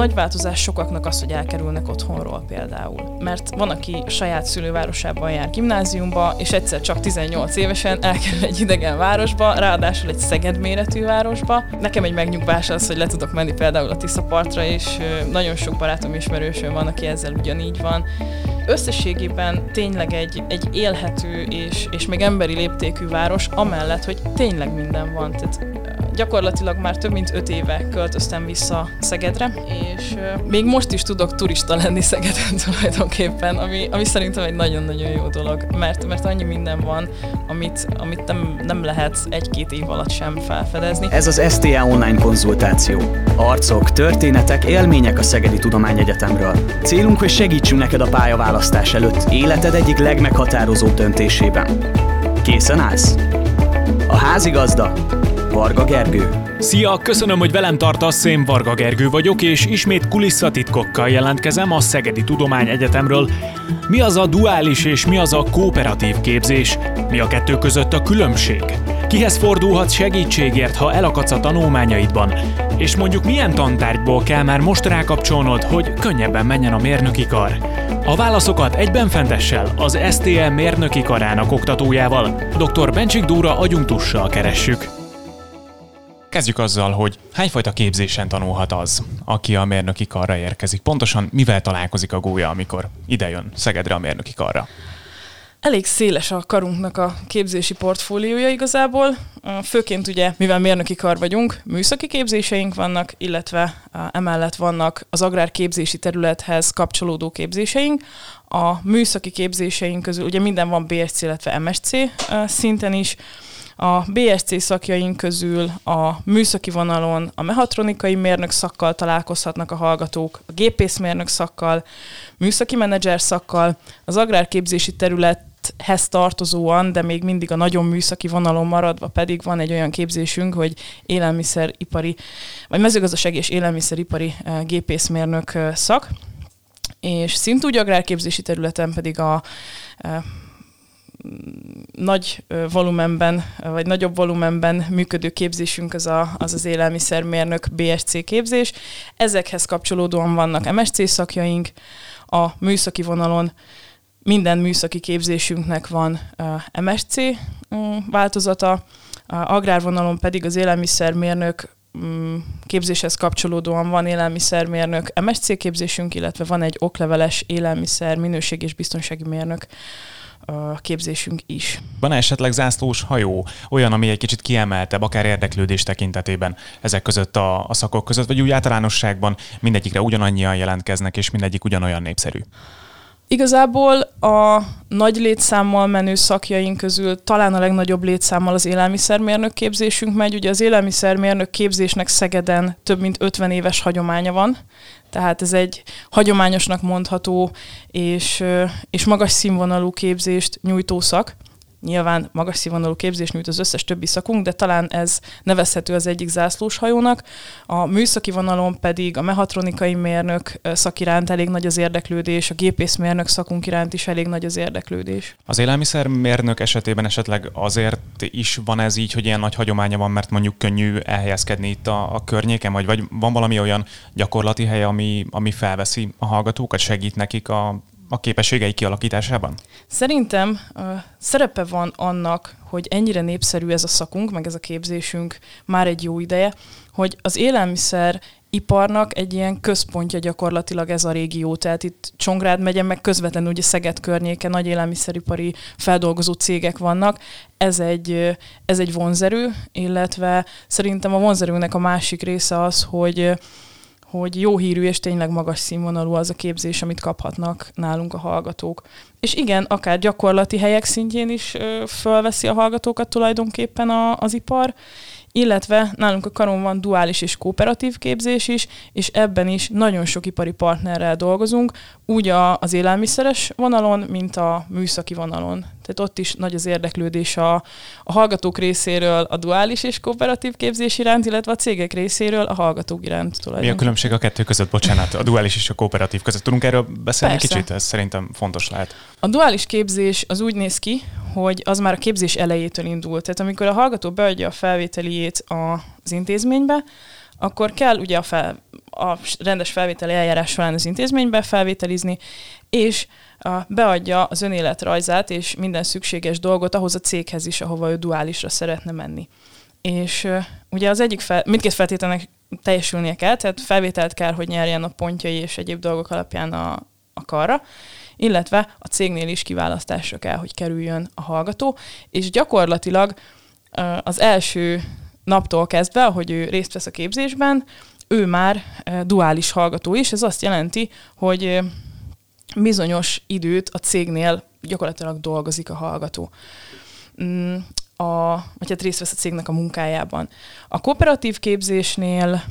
Nagy változás sokaknak az, hogy elkerülnek otthonról például. Mert van, aki saját szülővárosában jár gimnáziumba, és egyszer csak 18 évesen elkerül egy idegen városba, ráadásul egy Szeged méretű városba. Nekem egy megnyugvás az, hogy le tudok menni például a Tiszapartra, és nagyon sok barátom ismerősöm van, aki ezzel ugyanígy van. Összességében tényleg egy, egy élhető és, és még emberi léptékű város, amellett, hogy tényleg minden van. Tehát gyakorlatilag már több mint öt éve költöztem vissza Szegedre, és még most is tudok turista lenni Szegeden tulajdonképpen, ami, ami szerintem egy nagyon-nagyon jó dolog, mert, mert annyi minden van, amit, amit nem, nem lehet egy-két év alatt sem felfedezni. Ez az STA online konzultáció. Arcok, történetek, élmények a Szegedi Tudományegyetemről. Célunk, hogy segítsünk neked a pályaválasztás előtt életed egyik legmeghatározóbb döntésében. Készen állsz? A házigazda Varga Gergő. Szia, köszönöm, hogy velem tartasz, én Varga Gergő vagyok, és ismét kulisszatitkokkal jelentkezem a Szegedi Tudományegyetemről. Mi az a duális és mi az a kooperatív képzés? Mi a kettő között a különbség? Kihez fordulhat segítségért, ha elakadsz a tanulmányaidban? És mondjuk milyen tantárgyból kell már most rákapcsolnod, hogy könnyebben menjen a mérnöki kar? A válaszokat egyben fentessel az STL mérnöki karának oktatójával, dr. Bencsik Dúra agyunktussal keressük. Kezdjük azzal, hogy hányfajta képzésen tanulhat az, aki a mérnöki karra érkezik? Pontosan mivel találkozik a gólya, amikor idejön Szegedre a mérnöki karra? Elég széles a karunknak a képzési portfóliója igazából. Főként ugye, mivel mérnöki kar vagyunk, műszaki képzéseink vannak, illetve emellett vannak az agrárképzési területhez kapcsolódó képzéseink. A műszaki képzéseink közül ugye minden van BSC, illetve MSC szinten is, a BSC szakjaink közül a műszaki vonalon a mehatronikai mérnök szakkal találkozhatnak a hallgatók, a gépészmérnök szakkal, műszaki menedzser szakkal, az agrárképzési terület hez tartozóan, de még mindig a nagyon műszaki vonalon maradva pedig van egy olyan képzésünk, hogy élelmiszeripari, vagy mezőgazdasági és élelmiszeripari eh, gépészmérnök eh, szak, és szintúgy agrárképzési területen pedig a eh, nagy volumenben, vagy nagyobb volumenben működő képzésünk az a, az, az élelmiszermérnök BSC képzés. Ezekhez kapcsolódóan vannak MSC szakjaink, a műszaki vonalon minden műszaki képzésünknek van MSC változata, a agrárvonalon pedig az élelmiszermérnök mm, képzéshez kapcsolódóan van élelmiszermérnök MSC képzésünk, illetve van egy okleveles élelmiszer minőség és biztonsági mérnök képzésünk is. Van esetleg zászlós hajó, olyan, ami egy kicsit kiemeltebb, akár érdeklődés tekintetében ezek között a, a szakok között, vagy úgy általánosságban mindegyikre ugyanannyian jelentkeznek, és mindegyik ugyanolyan népszerű? Igazából a nagy létszámmal menő szakjaink közül talán a legnagyobb létszámmal az élelmiszermérnök képzésünk megy. Ugye az élelmiszermérnök képzésnek Szegeden több mint 50 éves hagyománya van, tehát ez egy hagyományosnak mondható és, és magas színvonalú képzést nyújtó szak. Nyilván magas színvonalú képzés nyújt az összes többi szakunk, de talán ez nevezhető az egyik zászlós hajónak. A műszaki vonalon pedig a mehatronikai mérnök szak iránt elég nagy az érdeklődés, a gépészmérnök szakunk iránt is elég nagy az érdeklődés. Az élelmiszermérnök esetében esetleg azért is van ez így, hogy ilyen nagy hagyománya van, mert mondjuk könnyű elhelyezkedni itt a, a környéken, vagy, vagy van valami olyan gyakorlati hely, ami, ami felveszi a hallgatókat, segít nekik a a képességei kialakításában? Szerintem uh, szerepe van annak, hogy ennyire népszerű ez a szakunk, meg ez a képzésünk már egy jó ideje, hogy az élelmiszer iparnak egy ilyen központja gyakorlatilag ez a régió. Tehát itt Csongrád megye, meg közvetlenül ugye Szeged környéke nagy élelmiszeripari feldolgozó cégek vannak. Ez egy, ez egy vonzerő, illetve szerintem a vonzerőnek a másik része az, hogy hogy jó hírű és tényleg magas színvonalú az a képzés, amit kaphatnak nálunk a hallgatók. És igen, akár gyakorlati helyek szintjén is fölveszi a hallgatókat tulajdonképpen a, az ipar, illetve nálunk a karon van duális és kooperatív képzés is, és ebben is nagyon sok ipari partnerrel dolgozunk, úgy a, az élelmiszeres vonalon, mint a műszaki vonalon. Tehát ott is nagy az érdeklődés a, a hallgatók részéről a duális és kooperatív képzés iránt, illetve a cégek részéről a hallgatók iránt. Mi a különbség a kettő között, bocsánat, a duális és a kooperatív között? Tudunk erről beszélni Persze. kicsit? Ez szerintem fontos lehet. A duális képzés az úgy néz ki, hogy az már a képzés elejétől indult. Tehát amikor a hallgató beadja a felvételiét az intézménybe, akkor kell ugye a, fel, a rendes felvételi eljárás során az intézménybe felvételizni, és beadja az önéletrajzát és minden szükséges dolgot ahhoz a céghez is, ahova ő duálisra szeretne menni. És ugye az egyik, fel, mindkét feltételnek teljesülnie kell, tehát felvételt kell, hogy nyerjen a pontjai és egyéb dolgok alapján a, a karra, illetve a cégnél is kiválasztásra kell, hogy kerüljön a hallgató, és gyakorlatilag az első naptól kezdve, hogy ő részt vesz a képzésben, ő már duális hallgató is, ez azt jelenti, hogy bizonyos időt a cégnél gyakorlatilag dolgozik a hallgató. Mm, a, vagy hát részt vesz a cégnek a munkájában. A kooperatív képzésnél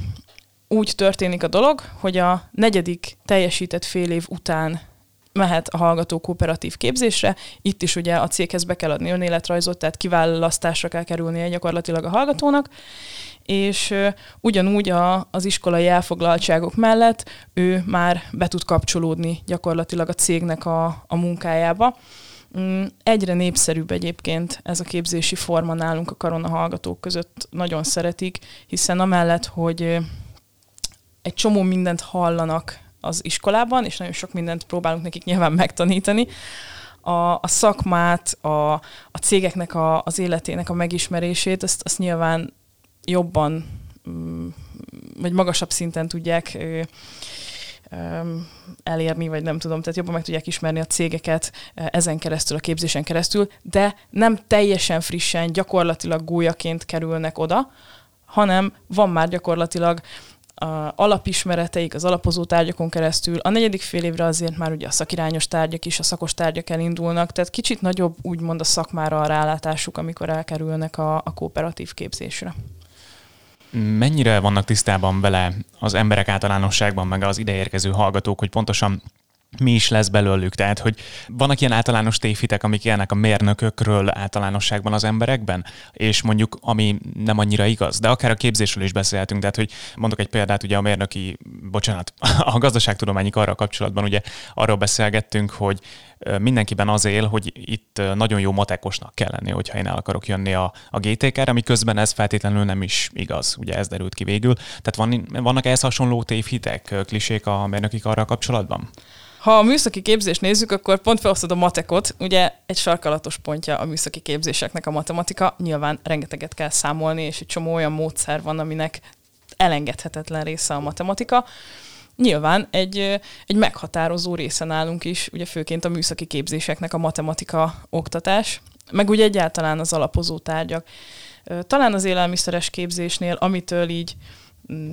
úgy történik a dolog, hogy a negyedik teljesített fél év után mehet a hallgató kooperatív képzésre. Itt is ugye a céghez be kell adni önéletrajzot, tehát kiválasztásra kell kerülnie gyakorlatilag a hallgatónak, és ugyanúgy a, az iskolai elfoglaltságok mellett ő már be tud kapcsolódni gyakorlatilag a cégnek a, a munkájába. Mm, egyre népszerűbb egyébként ez a képzési forma nálunk a karona hallgatók között, nagyon szeretik, hiszen amellett, hogy egy csomó mindent hallanak az iskolában, és nagyon sok mindent próbálunk nekik nyilván megtanítani, a, a szakmát, a, a cégeknek a, az életének a megismerését, azt, azt nyilván jobban, mm, vagy magasabb szinten tudják elérni, vagy nem tudom, tehát jobban meg tudják ismerni a cégeket ezen keresztül, a képzésen keresztül, de nem teljesen frissen, gyakorlatilag gólyaként kerülnek oda, hanem van már gyakorlatilag a alapismereteik az alapozó tárgyakon keresztül. A negyedik fél évre azért már ugye a szakirányos tárgyak is, a szakos tárgyak elindulnak, tehát kicsit nagyobb úgymond a szakmára a rálátásuk, amikor elkerülnek a, a kooperatív képzésre. Mennyire vannak tisztában vele az emberek általánosságban, meg az ideérkező hallgatók, hogy pontosan mi is lesz belőlük. Tehát, hogy vannak ilyen általános tévhitek, amik élnek a mérnökökről általánosságban az emberekben, és mondjuk ami nem annyira igaz, de akár a képzésről is beszélhetünk, tehát, hogy mondok egy példát, ugye a mérnöki, bocsánat, a gazdaságtudományi arra kapcsolatban ugye arról beszélgettünk, hogy mindenkiben az él, hogy itt nagyon jó matekosnak kell lenni, hogyha én el akarok jönni a, a GTK-re, ami közben ez feltétlenül nem is igaz, ugye ez derült ki végül. Tehát van, vannak ehhez hasonló tévhitek, klisék a mérnöki arra kapcsolatban? Ha a műszaki képzést nézzük, akkor pont felosztod a matekot. Ugye egy sarkalatos pontja a műszaki képzéseknek a matematika. Nyilván rengeteget kell számolni, és egy csomó olyan módszer van, aminek elengedhetetlen része a matematika. Nyilván egy, egy meghatározó része nálunk is, ugye főként a műszaki képzéseknek a matematika oktatás, meg ugye egyáltalán az alapozó tárgyak. Talán az élelmiszeres képzésnél, amitől így mm,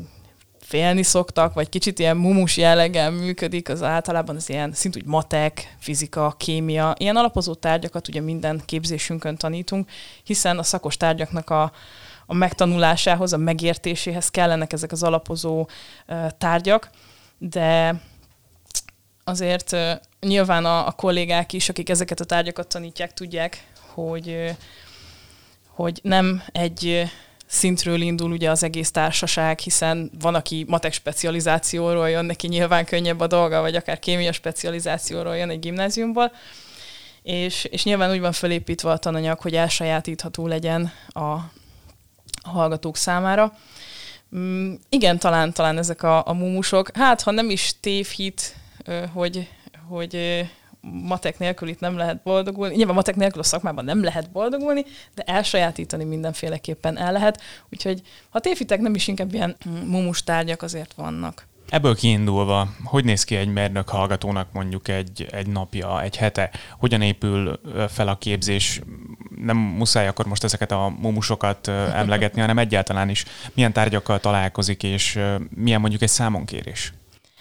félni szoktak, vagy kicsit ilyen mumus jelleggel működik, az általában az ilyen szintúgy matek, fizika, kémia, ilyen alapozó tárgyakat ugye minden képzésünkön tanítunk, hiszen a szakos tárgyaknak a, a megtanulásához, a megértéséhez kellenek ezek az alapozó uh, tárgyak, de azért uh, nyilván a, a kollégák is, akik ezeket a tárgyakat tanítják, tudják, hogy, uh, hogy nem egy szintről indul ugye az egész társaság, hiszen van, aki matek specializációról jön, neki nyilván könnyebb a dolga, vagy akár kémia specializációról jön egy gimnáziumból, és, és nyilván úgy van felépítve a tananyag, hogy elsajátítható legyen a, a hallgatók számára. Mm, igen, talán, talán ezek a, a mumusok, hát ha nem is tévhit, hogy, hogy matek nélkül itt nem lehet boldogulni. Nyilván matek nélkül a szakmában nem lehet boldogulni, de elsajátítani mindenféleképpen el lehet. Úgyhogy ha tévhitek nem is inkább ilyen mumus tárgyak azért vannak. Ebből kiindulva, hogy néz ki egy mérnök hallgatónak mondjuk egy, egy napja, egy hete? Hogyan épül fel a képzés? Nem muszáj akkor most ezeket a mumusokat emlegetni, hanem egyáltalán is milyen tárgyakkal találkozik, és milyen mondjuk egy számonkérés?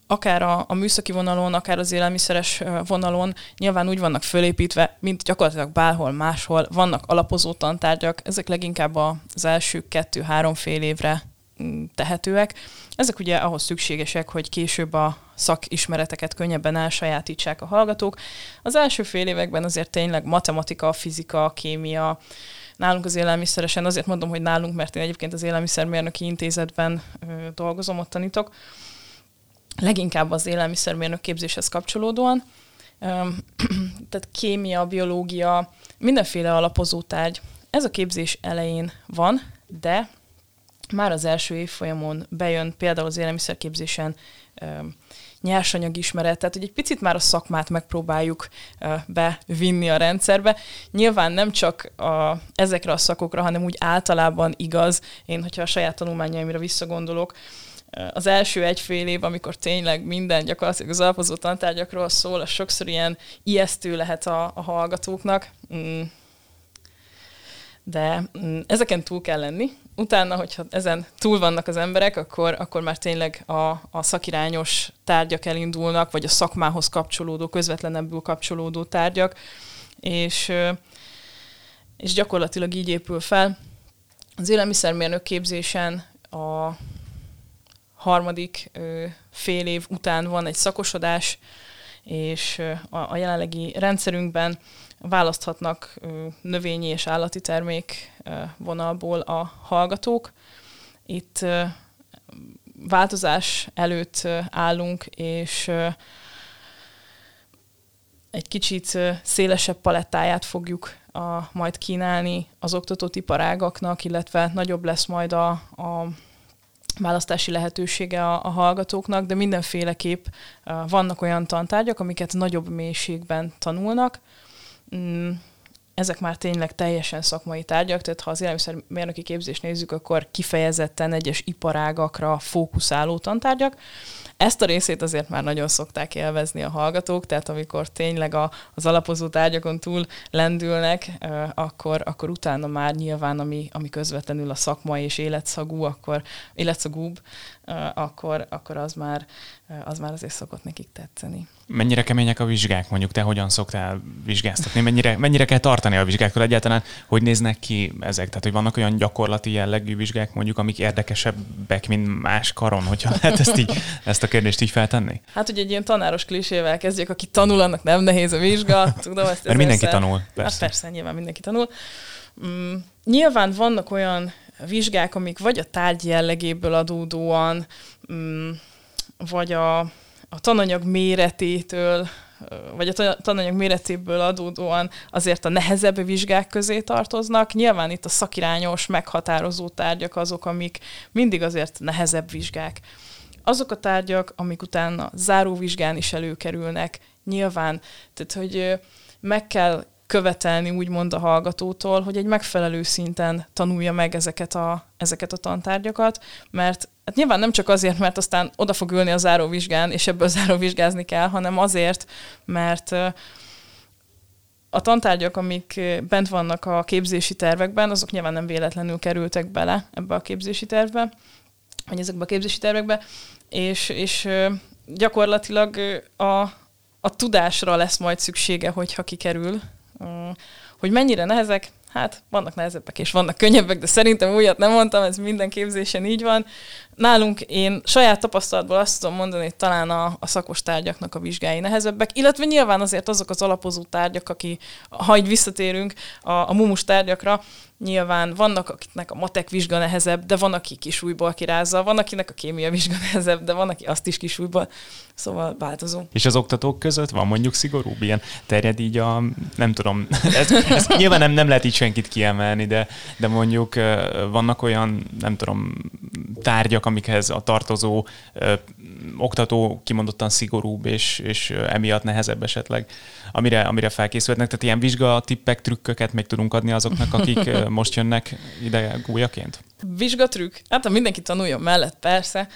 Akár a, a műszaki vonalon, akár az élelmiszeres vonalon nyilván úgy vannak fölépítve, mint gyakorlatilag bárhol máshol. Vannak alapozó tantárgyak, ezek leginkább az első kettő-három fél évre mm, tehetőek. Ezek ugye ahhoz szükségesek, hogy később a szakismereteket könnyebben elsajátítsák a hallgatók. Az első fél években azért tényleg matematika, fizika, kémia, nálunk az élelmiszeresen, azért mondom, hogy nálunk, mert én egyébként az élelmiszermérnöki intézetben dolgozom, ott tanítok, leginkább az élelmiszermérnök képzéshez kapcsolódóan. Tehát kémia, biológia, mindenféle alapozó tárgy. Ez a képzés elején van, de már az első évfolyamon bejön például az élelmiszerképzésen nyersanyag ismeret, tehát hogy egy picit már a szakmát megpróbáljuk bevinni a rendszerbe. Nyilván nem csak a, ezekre a szakokra, hanem úgy általában igaz, én, hogyha a saját tanulmányaimra visszagondolok, az első egy-fél év, amikor tényleg minden gyakorlatilag az alapozó tantárgyakról szól, az sokszor ilyen ijesztő lehet a, a hallgatóknak. Mm. De mm, ezeken túl kell lenni. Utána, hogyha ezen túl vannak az emberek, akkor, akkor már tényleg a, a szakirányos tárgyak elindulnak, vagy a szakmához kapcsolódó, közvetlenebbül kapcsolódó tárgyak, és, és gyakorlatilag így épül fel. Az élelmiszermérnök képzésen a harmadik fél év után van egy szakosodás, és a, jelenlegi rendszerünkben választhatnak növényi és állati termék vonalból a hallgatók. Itt változás előtt állunk, és egy kicsit szélesebb palettáját fogjuk a, majd kínálni az oktatótiparágaknak, illetve nagyobb lesz majd a, a választási lehetősége a, a hallgatóknak, de mindenféleképp uh, vannak olyan tantárgyak, amiket nagyobb mélységben tanulnak. Ezek már tényleg teljesen szakmai tárgyak, tehát ha az élelmiszermérnöki képzést nézzük, akkor kifejezetten egyes iparágakra fókuszáló tantárgyak. Ezt a részét azért már nagyon szokták élvezni a hallgatók, tehát amikor tényleg a, az alapozó tárgyakon túl lendülnek, akkor, akkor utána már nyilván, ami, ami közvetlenül a szakma és életszagú, akkor életszagúbb, akkor, akkor az, már, az már azért szokott nekik tetszeni. Mennyire kemények a vizsgák, mondjuk te hogyan szoktál vizsgáztatni? Mennyire, mennyire kell tartani a vizsgákkal egyáltalán? Hogy néznek ki ezek? Tehát, hogy vannak olyan gyakorlati jellegű vizsgák, mondjuk, amik érdekesebbek, mint más karon, hogyha lehet ezt, így, ezt a kérdést így feltenni? Hát, hogy egy ilyen tanáros klisével kezdjük, aki tanul, annak nem nehéz a vizsga. Tudom, ezt Mert mindenki tanul, hát persze. Hát persze, nyilván mindenki tanul. Mm, nyilván vannak olyan vizsgák, amik vagy a tárgy jellegéből adódóan, mm, vagy a, a tananyag méretétől, vagy a tananyag méretéből adódóan azért a nehezebb vizsgák közé tartoznak. Nyilván itt a szakirányos, meghatározó tárgyak azok, amik mindig azért nehezebb vizsgák. Azok a tárgyak, amik utána záróvizsgán is előkerülnek, nyilván, tehát hogy meg kell követelni úgymond a hallgatótól, hogy egy megfelelő szinten tanulja meg ezeket a, ezeket a tantárgyakat, mert hát nyilván nem csak azért, mert aztán oda fog ülni a záróvizsgán, és ebből záróvizsgázni kell, hanem azért, mert a tantárgyak, amik bent vannak a képzési tervekben, azok nyilván nem véletlenül kerültek bele ebbe a képzési tervbe, vagy ezekbe a képzési tervekbe, és, és gyakorlatilag a, a tudásra lesz majd szüksége, hogyha kikerül hogy mennyire nehezek, hát vannak nehezebbek és vannak könnyebbek, de szerintem újat nem mondtam, ez minden képzésen így van. Nálunk én saját tapasztalatból azt tudom mondani, hogy talán a, a szakos tárgyaknak a vizsgái nehezebbek, illetve nyilván azért azok az alapozó tárgyak, aki, ha így visszatérünk a, a mumus tárgyakra, Nyilván vannak, akiknek a matek vizsga nehezebb, de van, aki kisújból kirázza, van, akinek a kémia vizsga nehezebb, de van, aki azt is kisújból. Szóval változó. És az oktatók között van mondjuk szigorúbb ilyen terjed így a, nem tudom, ez, ez nyilván nem, nem lehet így senkit kiemelni, de, de mondjuk vannak olyan, nem tudom, tárgyak, amikhez a tartozó ö, oktató kimondottan szigorúbb, és, és emiatt nehezebb esetleg, amire, amire felkészülhetnek. Tehát ilyen vizsga tippek, trükköket még tudunk adni azoknak, akik most jönnek ide gólyaként? Vizsgatrükk? Hát, ha mindenki tanuljon mellett, persze.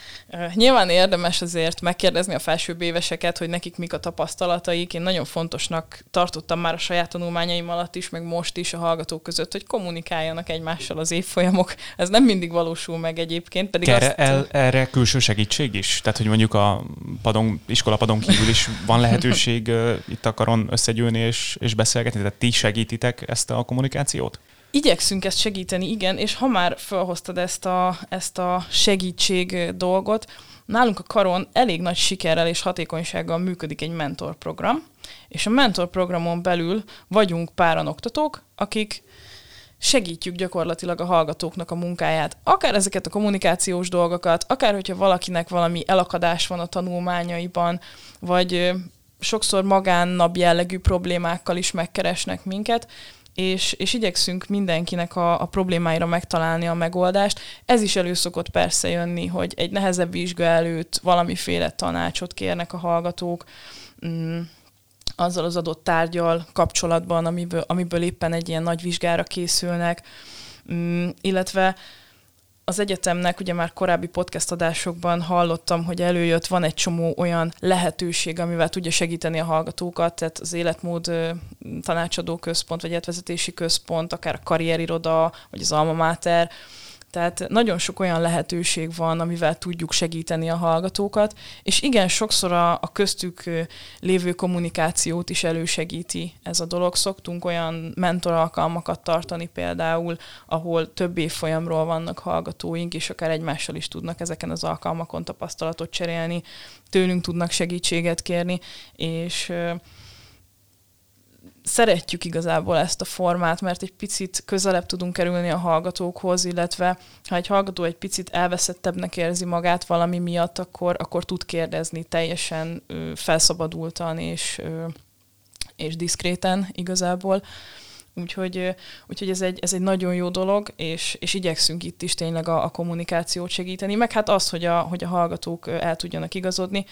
Nyilván érdemes azért megkérdezni a felsőbb éveseket, hogy nekik mik a tapasztalataik. Én nagyon fontosnak tartottam már a saját tanulmányaim alatt is, meg most is a hallgatók között, hogy kommunikáljanak egymással az évfolyamok. Ez nem mindig valósul meg egyébként. Pedig erre, azt... el, erre külső segítség is? Tehát, hogy mondjuk a padon, iskolapadon kívül is van lehetőség itt a karon összegyűlni és, és beszélgetni? Tehát ti segítitek ezt a kommunikációt? Igyekszünk ezt segíteni, igen, és ha már felhoztad ezt a, ezt a segítség dolgot, nálunk a Karon elég nagy sikerrel és hatékonysággal működik egy mentorprogram, és a mentorprogramon belül vagyunk páran oktatók, akik segítjük gyakorlatilag a hallgatóknak a munkáját. Akár ezeket a kommunikációs dolgokat, akár hogyha valakinek valami elakadás van a tanulmányaiban, vagy sokszor magánnap jellegű problémákkal is megkeresnek minket, és, és igyekszünk mindenkinek a, a problémáira megtalálni a megoldást. Ez is elő szokott persze jönni, hogy egy nehezebb vizsga előtt valamiféle tanácsot kérnek a hallgatók, mm, azzal az adott tárgyal kapcsolatban, amiből, amiből éppen egy ilyen nagy vizsgára készülnek, mm, illetve az egyetemnek, ugye már korábbi podcast adásokban hallottam, hogy előjött, van egy csomó olyan lehetőség, amivel tudja segíteni a hallgatókat, tehát az életmód tanácsadó központ, vagy életvezetési központ, akár a karrieriroda, vagy az alma mater, tehát nagyon sok olyan lehetőség van, amivel tudjuk segíteni a hallgatókat, és igen, sokszor a, a köztük lévő kommunikációt is elősegíti ez a dolog. Szoktunk olyan mentoralkalmakat tartani például, ahol több évfolyamról vannak hallgatóink, és akár egymással is tudnak ezeken az alkalmakon tapasztalatot cserélni, tőlünk tudnak segítséget kérni, és szeretjük igazából ezt a formát, mert egy picit közelebb tudunk kerülni a hallgatókhoz, illetve ha egy hallgató egy picit elveszettebbnek érzi magát valami miatt, akkor, akkor tud kérdezni teljesen ö, felszabadultan és, ö, és diszkréten igazából. Úgyhogy, úgyhogy ez, egy, ez egy nagyon jó dolog, és, és igyekszünk itt is tényleg a, a kommunikációt segíteni, meg hát az, hogy a, hogy a hallgatók el tudjanak igazodni.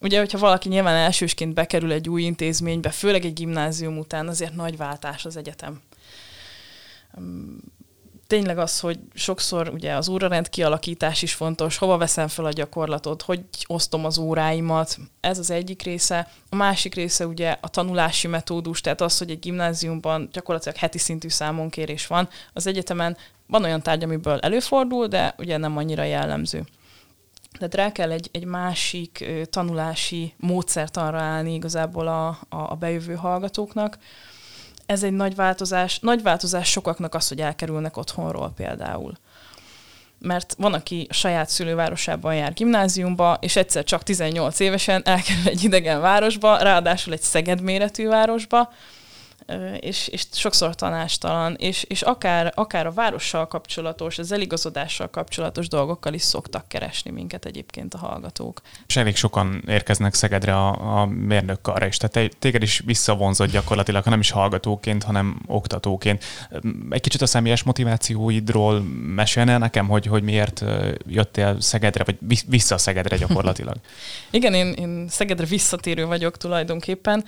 Ugye, hogyha valaki nyilván elsősként bekerül egy új intézménybe, főleg egy gimnázium után, azért nagy váltás az egyetem. Tényleg az, hogy sokszor ugye az órarend kialakítás is fontos, hova veszem fel a gyakorlatot, hogy osztom az óráimat, ez az egyik része. A másik része ugye a tanulási metódus, tehát az, hogy egy gimnáziumban gyakorlatilag heti szintű számonkérés van. Az egyetemen van olyan tárgy, amiből előfordul, de ugye nem annyira jellemző. Tehát rá kell egy, egy másik tanulási módszert arra állni igazából a, a, a bejövő hallgatóknak. Ez egy nagy változás. Nagy változás sokaknak az, hogy elkerülnek otthonról például. Mert van, aki saját szülővárosában jár gimnáziumba, és egyszer csak 18 évesen elkerül egy idegen városba, ráadásul egy Szeged méretű városba, és, és sokszor tanástalan, és, és akár, akár a várossal kapcsolatos, az eligazodással kapcsolatos dolgokkal is szoktak keresni minket egyébként a hallgatók. És elég sokan érkeznek Szegedre a, a mérnökkarra is, tehát téged is visszavonzott gyakorlatilag, ha nem is hallgatóként, hanem oktatóként. Egy kicsit a személyes motivációidról mesélne nekem, hogy, hogy miért jöttél Szegedre, vagy vissza Szegedre gyakorlatilag? Igen, én, én Szegedre visszatérő vagyok tulajdonképpen.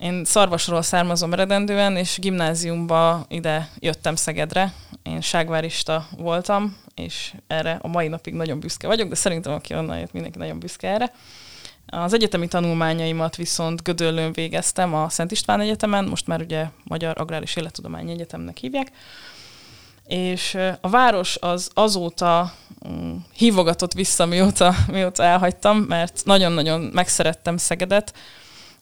Én Szarvasról származom eredendően, és gimnáziumba ide jöttem Szegedre. Én ságvárista voltam, és erre a mai napig nagyon büszke vagyok, de szerintem aki onnan jött, mindenki nagyon büszke erre. Az egyetemi tanulmányaimat viszont Gödöllőn végeztem a Szent István Egyetemen, most már ugye Magyar Agrár és Élettudományi Egyetemnek hívják, és a város az azóta mm, hívogatott vissza, mióta, mióta elhagytam, mert nagyon-nagyon megszerettem Szegedet,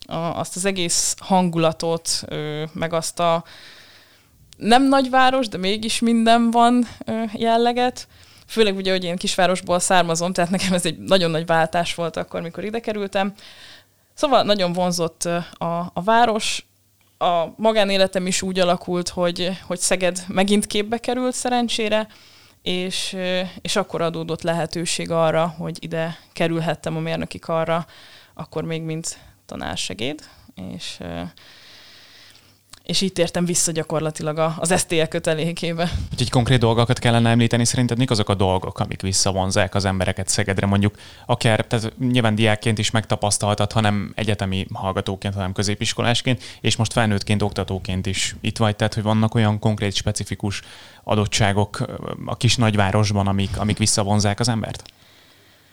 a, azt az egész hangulatot, ö, meg azt a nem nagyváros, de mégis minden van ö, jelleget. Főleg ugye, hogy én kisvárosból származom, tehát nekem ez egy nagyon nagy váltás volt akkor, mikor ide kerültem. Szóval nagyon vonzott a, a város, a magánéletem is úgy alakult, hogy, hogy Szeged megint képbe került szerencsére, és, és akkor adódott lehetőség arra, hogy ide kerülhettem a mérnöki karra, akkor még mint tanársegéd, és és így tértem vissza gyakorlatilag az STL kötelékébe. Úgyhogy konkrét dolgokat kellene említeni, szerinted mik azok a dolgok, amik visszavonzák az embereket Szegedre, mondjuk akár, tehát nyilván diákként is megtapasztaltad, hanem egyetemi hallgatóként, hanem középiskolásként, és most felnőttként, oktatóként is itt vagy, tehát hogy vannak olyan konkrét, specifikus adottságok a kis nagyvárosban, amik, amik visszavonzák az embert?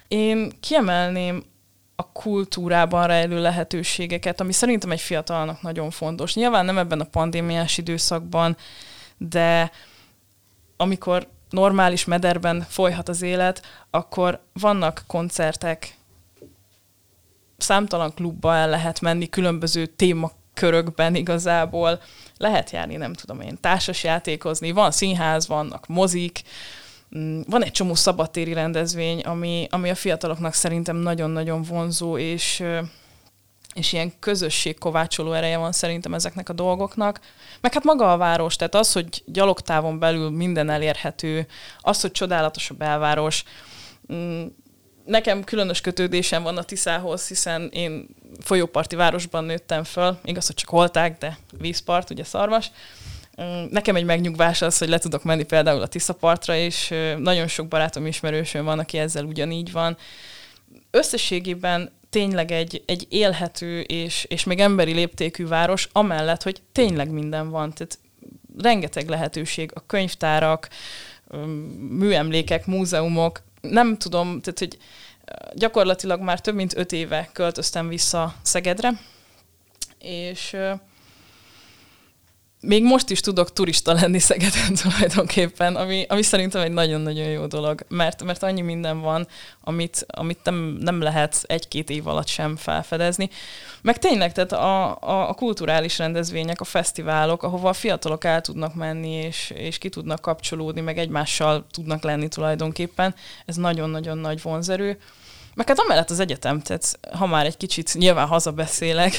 Én kiemelném a kultúrában rejlő lehetőségeket, ami szerintem egy fiatalnak nagyon fontos. Nyilván nem ebben a pandémiás időszakban, de amikor normális mederben folyhat az élet, akkor vannak koncertek, számtalan klubba el lehet menni, különböző témakörökben igazából. Lehet járni, nem tudom én, társas játékozni, van színház, vannak mozik, van egy csomó szabadtéri rendezvény, ami, ami a fiataloknak szerintem nagyon-nagyon vonzó, és, és ilyen közösségkovácsoló ereje van szerintem ezeknek a dolgoknak. Meg hát maga a város, tehát az, hogy gyalogtávon belül minden elérhető, az, hogy csodálatos a belváros, mm, nekem különös kötődésem van a Tiszához, hiszen én folyóparti városban nőttem föl, igaz, hogy csak holták, de vízpart, ugye szarvas. Nekem egy megnyugvás az, hogy le tudok menni például a Tiszapartra, és nagyon sok barátom ismerősöm van, aki ezzel ugyanígy van. Összességében tényleg egy, egy élhető és, és még emberi léptékű város, amellett, hogy tényleg minden van. Tehát rengeteg lehetőség, a könyvtárak, műemlékek, múzeumok, nem tudom, tehát hogy gyakorlatilag már több mint öt éve költöztem vissza Szegedre, és még most is tudok turista lenni Szegeden tulajdonképpen, ami, ami szerintem egy nagyon-nagyon jó dolog, mert, mert annyi minden van, amit, amit nem, nem lehet egy-két év alatt sem felfedezni. Meg tényleg, tehát a, a, a kulturális rendezvények, a fesztiválok, ahova a fiatalok el tudnak menni, és, és ki tudnak kapcsolódni, meg egymással tudnak lenni tulajdonképpen, ez nagyon-nagyon nagy vonzerő. Meg hát amellett az egyetem, tehát ha már egy kicsit nyilván hazabeszélek,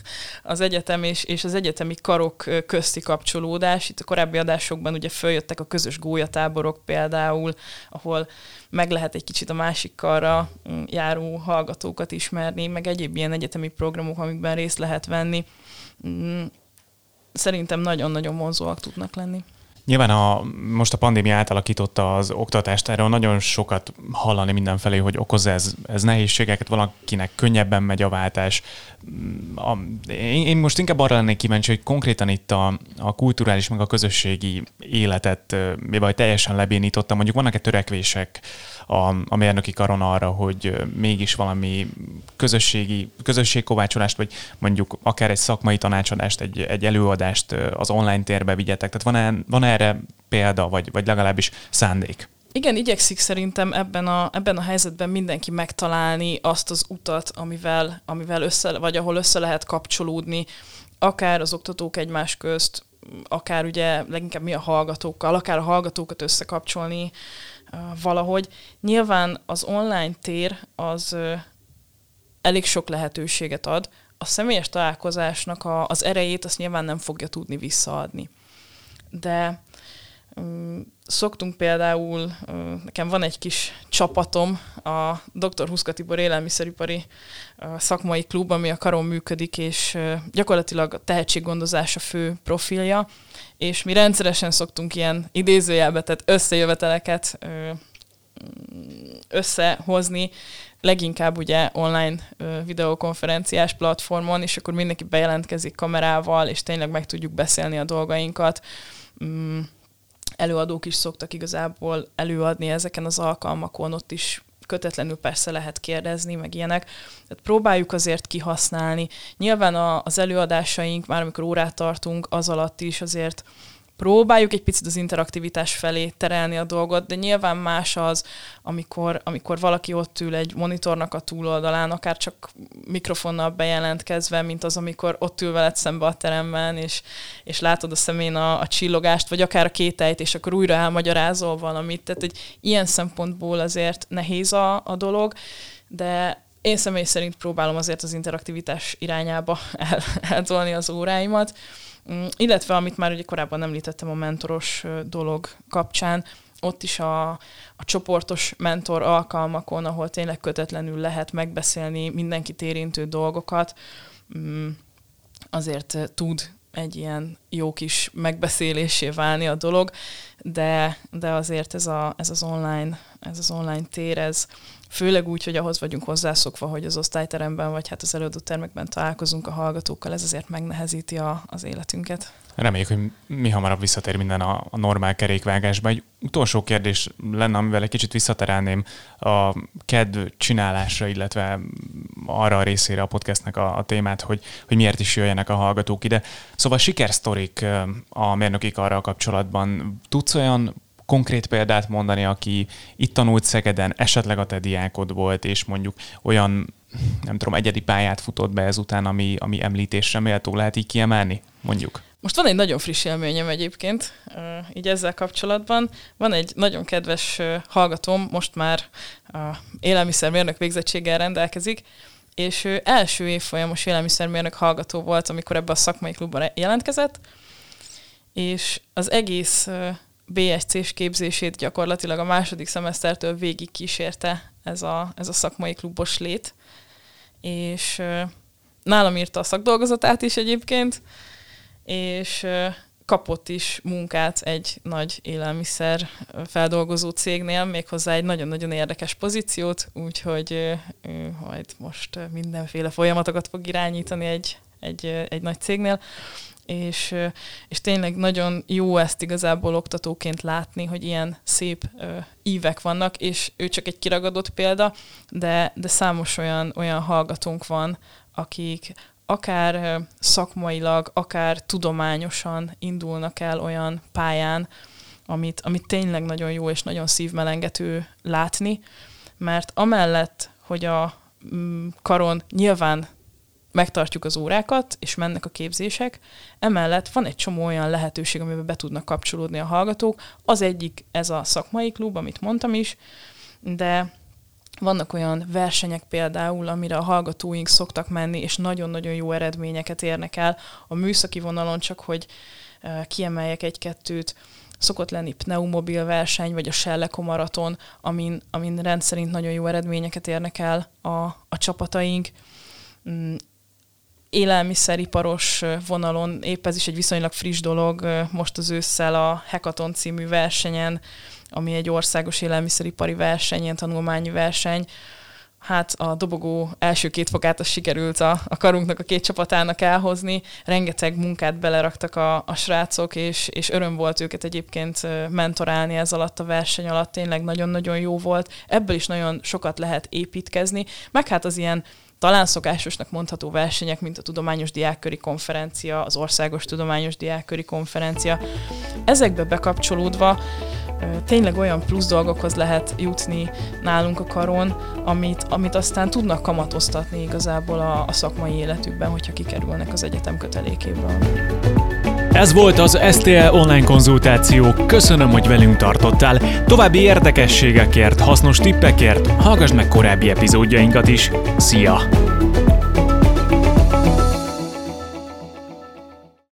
az egyetem és, és az egyetemi karok közti kapcsolódás. Itt a korábbi adásokban ugye följöttek a közös gólyatáborok például, ahol meg lehet egy kicsit a másik karra mm, járó hallgatókat ismerni, meg egyéb ilyen egyetemi programok, amikben részt lehet venni. Mm, szerintem nagyon-nagyon vonzóak tudnak lenni. Nyilván a, most a pandémia átalakította az oktatást, erről nagyon sokat hallani mindenfelé, hogy okoz ez, ez nehézségeket, valakinek könnyebben megy a váltás. A, én, én most inkább arra lennék kíváncsi, hogy konkrétan itt a, a kulturális, meg a közösségi életet, vagy teljesen lebénította, mondjuk vannak-e törekvések, a, a mérnöki karon arra, hogy mégis valami közösségi, közösségkovácsolást, vagy mondjuk akár egy szakmai tanácsadást, egy, egy előadást az online térbe vigyetek. Tehát van-e, van erre példa, vagy, vagy legalábbis szándék? Igen, igyekszik szerintem ebben a, ebben a helyzetben mindenki megtalálni azt az utat, amivel, amivel össze, vagy ahol össze lehet kapcsolódni, akár az oktatók egymás közt, akár ugye leginkább mi a hallgatókkal, akár a hallgatókat összekapcsolni, valahogy. Nyilván az online tér az elég sok lehetőséget ad, a személyes találkozásnak a, az erejét azt nyilván nem fogja tudni visszaadni. De szoktunk például, nekem van egy kis csapatom, a Dr. Huszka Tibor élelmiszeripari szakmai klub, ami a karon működik, és gyakorlatilag a tehetséggondozás a fő profilja, és mi rendszeresen szoktunk ilyen idézőjelbe, tehát összejöveteleket összehozni, leginkább ugye online videokonferenciás platformon, és akkor mindenki bejelentkezik kamerával, és tényleg meg tudjuk beszélni a dolgainkat. Előadók is szoktak igazából előadni ezeken az alkalmakon, ott is kötetlenül persze lehet kérdezni, meg ilyenek. Tehát próbáljuk azért kihasználni. Nyilván a, az előadásaink, már amikor órát tartunk, az alatt is azért próbáljuk egy picit az interaktivitás felé terelni a dolgot, de nyilván más az, amikor, amikor valaki ott ül egy monitornak a túloldalán, akár csak mikrofonnal bejelentkezve, mint az, amikor ott ül veled szembe a teremben, és, és látod a szemén a, a csillogást, vagy akár a kételyt, és akkor újra elmagyarázol valamit. Tehát egy ilyen szempontból azért nehéz a, a dolog, de én személy szerint próbálom azért az interaktivitás irányába el, eltolni az óráimat. Mm, illetve, amit már ugye korábban említettem a mentoros dolog kapcsán, ott is a, a csoportos mentor alkalmakon, ahol tényleg kötetlenül lehet megbeszélni mindenkit érintő dolgokat, mm, azért tud egy ilyen jó kis megbeszélésé válni a dolog, de, de azért ez, a, ez az online, ez az online tér, ez, főleg úgy, hogy ahhoz vagyunk hozzászokva, hogy az osztályteremben vagy hát az előadó termekben találkozunk a hallgatókkal, ez azért megnehezíti a, az életünket. Reméljük, hogy mi hamarabb visszatér minden a, a normál kerékvágásba. Egy utolsó kérdés lenne, amivel egy kicsit visszaterelném a kedv csinálásra, illetve arra a részére a podcastnek a, a témát, hogy, hogy miért is jöjjenek a hallgatók ide. Szóval sikersztorik a mérnöki arra kapcsolatban. Tudsz olyan konkrét példát mondani, aki itt tanult Szegeden, esetleg a te diákod volt, és mondjuk olyan, nem tudom, egyedi pályát futott be ezután, ami, ami említésre méltó lehet így kiemelni, mondjuk? Most van egy nagyon friss élményem egyébként, így ezzel kapcsolatban. Van egy nagyon kedves hallgatóm, most már élelmiszermérnök végzettséggel rendelkezik, és ő első évfolyamos élelmiszermérnök hallgató volt, amikor ebbe a szakmai klubban jelentkezett, és az egész BSC-s képzését gyakorlatilag a második szemesztertől végig kísérte ez a, ez a szakmai klubos lét, és nálam írta a szakdolgozatát is egyébként, és kapott is munkát egy nagy élelmiszer feldolgozó cégnél, méghozzá egy nagyon-nagyon érdekes pozíciót, úgyhogy ő majd most mindenféle folyamatokat fog irányítani egy, egy, egy nagy cégnél és, és tényleg nagyon jó ezt igazából oktatóként látni, hogy ilyen szép ívek vannak, és ő csak egy kiragadott példa, de, de számos olyan, olyan hallgatónk van, akik akár szakmailag, akár tudományosan indulnak el olyan pályán, amit, amit tényleg nagyon jó és nagyon szívmelengető látni, mert amellett, hogy a mm, karon nyilván megtartjuk az órákat, és mennek a képzések. Emellett van egy csomó olyan lehetőség, amiben be tudnak kapcsolódni a hallgatók. Az egyik ez a szakmai klub, amit mondtam is, de vannak olyan versenyek például, amire a hallgatóink szoktak menni, és nagyon-nagyon jó eredményeket érnek el. A műszaki vonalon csak, hogy kiemeljek egy-kettőt, szokott lenni pneumobil verseny, vagy a Selleko maraton, amin, amin rendszerint nagyon jó eredményeket érnek el a, a csapataink mm, élelmiszeriparos vonalon, épp ez is egy viszonylag friss dolog, most az ősszel a Hekaton című versenyen, ami egy országos élelmiszeripari verseny, ilyen tanulmányi verseny, hát a dobogó első két fogát az sikerült a, a karunknak, a két csapatának elhozni. Rengeteg munkát beleraktak a, a srácok, és, és öröm volt őket egyébként mentorálni ez alatt a verseny alatt. Tényleg nagyon-nagyon jó volt. Ebből is nagyon sokat lehet építkezni. Meg hát az ilyen talán szokásosnak mondható versenyek, mint a Tudományos Diákköri Konferencia, az Országos Tudományos Diákköri Konferencia. Ezekbe bekapcsolódva tényleg olyan plusz dolgokhoz lehet jutni nálunk a karon, amit, amit aztán tudnak kamatoztatni igazából a, a szakmai életükben, hogyha kikerülnek az egyetem kötelékéből. Ez volt az STL online konzultáció. Köszönöm, hogy velünk tartottál. További érdekességekért, hasznos tippekért hallgass meg korábbi epizódjainkat is. Szia!